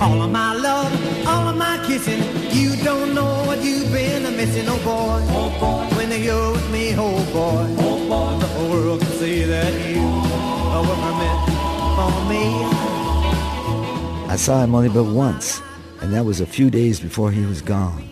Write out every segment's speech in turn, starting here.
All of my love, all of my kissing. You don't know what you've been missing, oh boy. Oh boy. When you're with me, oh boy. Oh boy. The whole world can see that you were meant for me. I saw him only but once, and that was a few days before he was gone.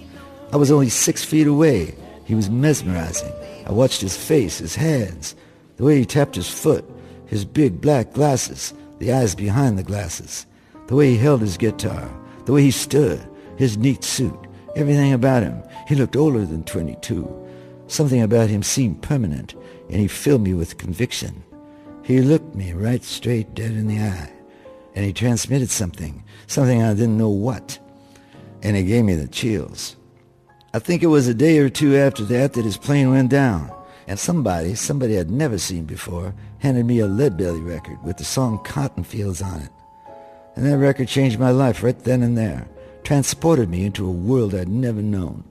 I was only six feet away. He was mesmerizing. I watched his face, his hands, the way he tapped his foot, his big black glasses, the eyes behind the glasses the way he held his guitar, the way he stood, his neat suit, everything about him. He looked older than 22. Something about him seemed permanent, and he filled me with conviction. He looked me right straight dead in the eye, and he transmitted something, something I didn't know what, and it gave me the chills. I think it was a day or two after that that his plane went down, and somebody, somebody I'd never seen before, handed me a Leadbelly record with the song Cotton Fields on it. And that record changed my life right then and there, transported me into a world I'd never known.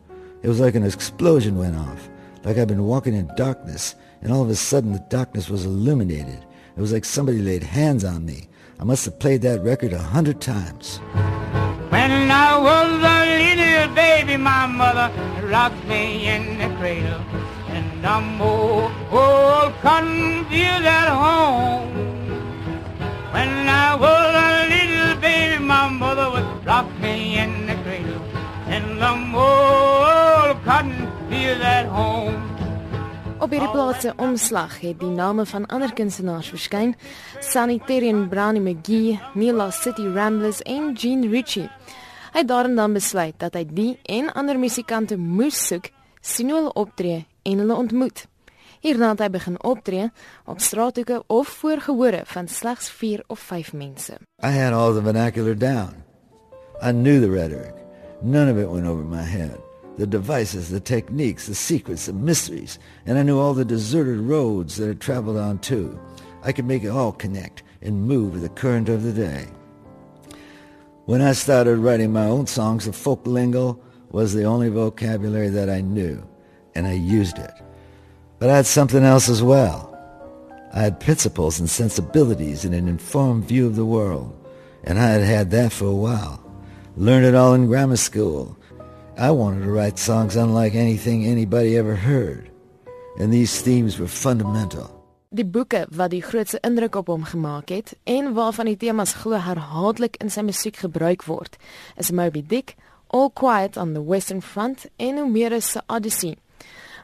It was like an explosion went off, like I'd been walking in darkness, and all of a sudden the darkness was illuminated. It was like somebody laid hands on me. I must have played that record a hundred times. When I was a little baby, my mother rocked me in the cradle, and I'm old, old confused at home. Cotton field at home. Op hierdie plaatse omslag het die name van ander kunstenaars verskyn: Sanitarian Brownie McGee, Mila City Ramblers en Gene Ritchie. Hy het daarin dan besluit dat hy die en ander musikante moes soek, sien hulle optree en hulle ontmoet. Hierna het hy begin optree op straathoeke of voor gehore van slegs 4 of 5 mense. I had all the vernacular down. I knew the rhetoric. None of it went over my head. The devices, the techniques, the secrets, the mysteries, and I knew all the deserted roads that I traveled on too. I could make it all connect and move with the current of the day. When I started writing my own songs, the folk lingo was the only vocabulary that I knew, and I used it. But I had something else as well. I had principles and sensibilities and an informed view of the world, and I had had that for a while. Learned it all in grammar school. I wanted to write songs unlike anything anybody ever heard, and these themes were fundamental. Die boeke wat die grootste indruk op hom gemaak het en waarvan die temas glo herhaaldelik in sy musiek gebruik word, is Moby Dick, All Quiet on the Western Front en Homerus se Odyssey.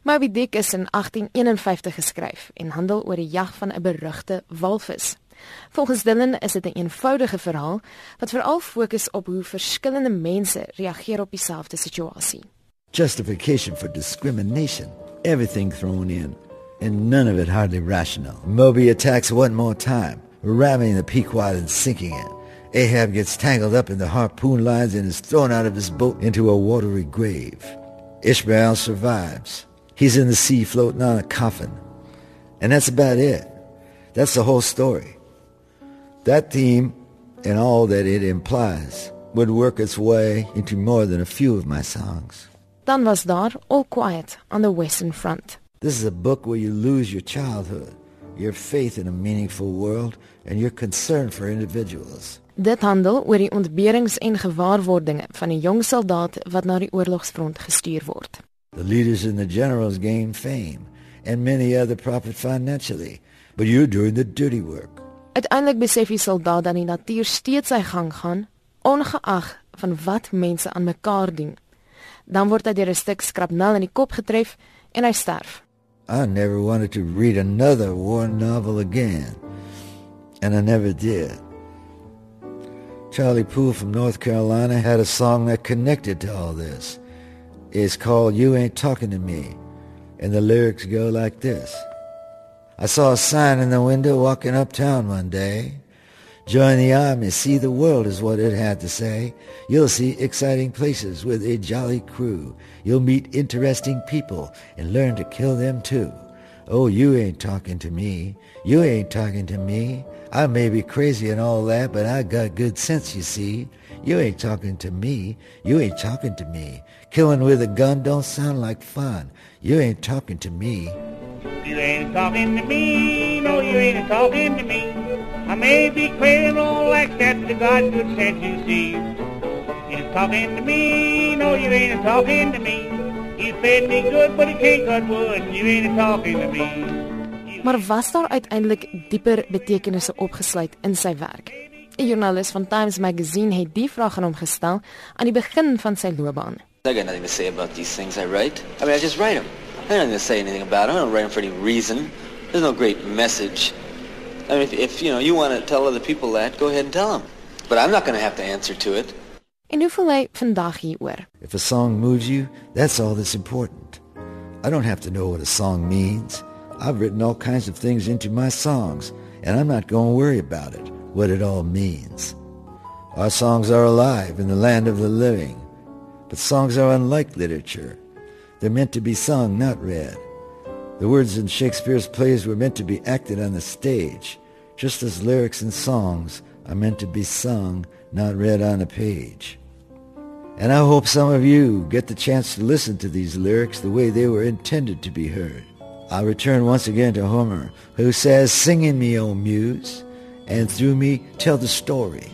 Moby Dick is in 1851 geskryf en handel oor die jag van 'n berugte walvis. Volgens Dylan is dit 'n een eenvoudige verhaal wat veral fokus op hoe verskillende mense reageer op dieselfde situasie. Justification for discrimination, everything thrown in and none of it hardly rational. Moby attacks one more time, ramming the Pequod and sinking it. Ahab gets tangled up in the harpoon lines and is thrown out of his boat into a watery grave. Ishmael survives. He's in the sea floating on a coffin. And that's about it. That's the whole story. That theme and all that it implies would work its way into more than a few of my songs. Dan was daar All Quiet on the Western Front. This is a book where you lose your childhood, your faith in a meaningful world, and your concern for individuals. Dit handel oor die ontberings en gewaarwordinge van 'n jong soldaat wat na die oorlogsfront gestuur word. The leaders and the generals gain fame, and many other profit financially, but you're doing the dirty work. Uiteindelik besef die soldaat dat die natuur steeds sy gang gaan, ongeag van wat mense aan mekaar doen. Dan word hy deur 'n stuk skrapnel in die kop getref en hy sterf. I never wanted to read another war novel again, and I never did. Charlie Poole from North Carolina had a song that connected to all this. It's called You Ain't Talking to Me. And the lyrics go like this. I saw a sign in the window walking uptown one day. Join the army, see the world is what it had to say. You'll see exciting places with a jolly crew. You'll meet interesting people and learn to kill them too. Oh, you ain't talking to me. You ain't talking to me. I may be crazy and all that, but I got good sense, you see. You ain't talking to me. You ain't talking to me. Killing with a gun don't sound like fun. You ain't talking to me. You ain't talking to me. No, you ain't talking to me. I may be crazy and all like that, but God good sense you see. You ain't talking to me, no, you ain't talking to me. Fed me good, but it can't cut wood, you ain't talking to me. Maar was daar uiteindelik dieper betekenisse opgesluit in sy werk? 'n Joernalis van Times Magazine het die vraag aan hom gestel aan die begin van sy loopbaan. I got nothing to say about these things I write. I mean, I just write them. I don't to say anything about them. I don't write them for any reason. There's no great message. I mean, if, if you know you want to tell other people that, go ahead and tell them. But I'm not going to have to answer to it. En hoe voel hy vandag hieroor? If a song moves you, that's all that's important. I don't have to know what a song means. I've written all kinds of things into my songs, and I'm not going to worry about it, what it all means. Our songs are alive in the land of the living, but songs are unlike literature. They're meant to be sung, not read. The words in Shakespeare's plays were meant to be acted on the stage, just as lyrics in songs are meant to be sung, not read on a page. And I hope some of you get the chance to listen to these lyrics the way they were intended to be heard. I return once again to Homer, who says, Sing in me, O muse, and through me tell the story.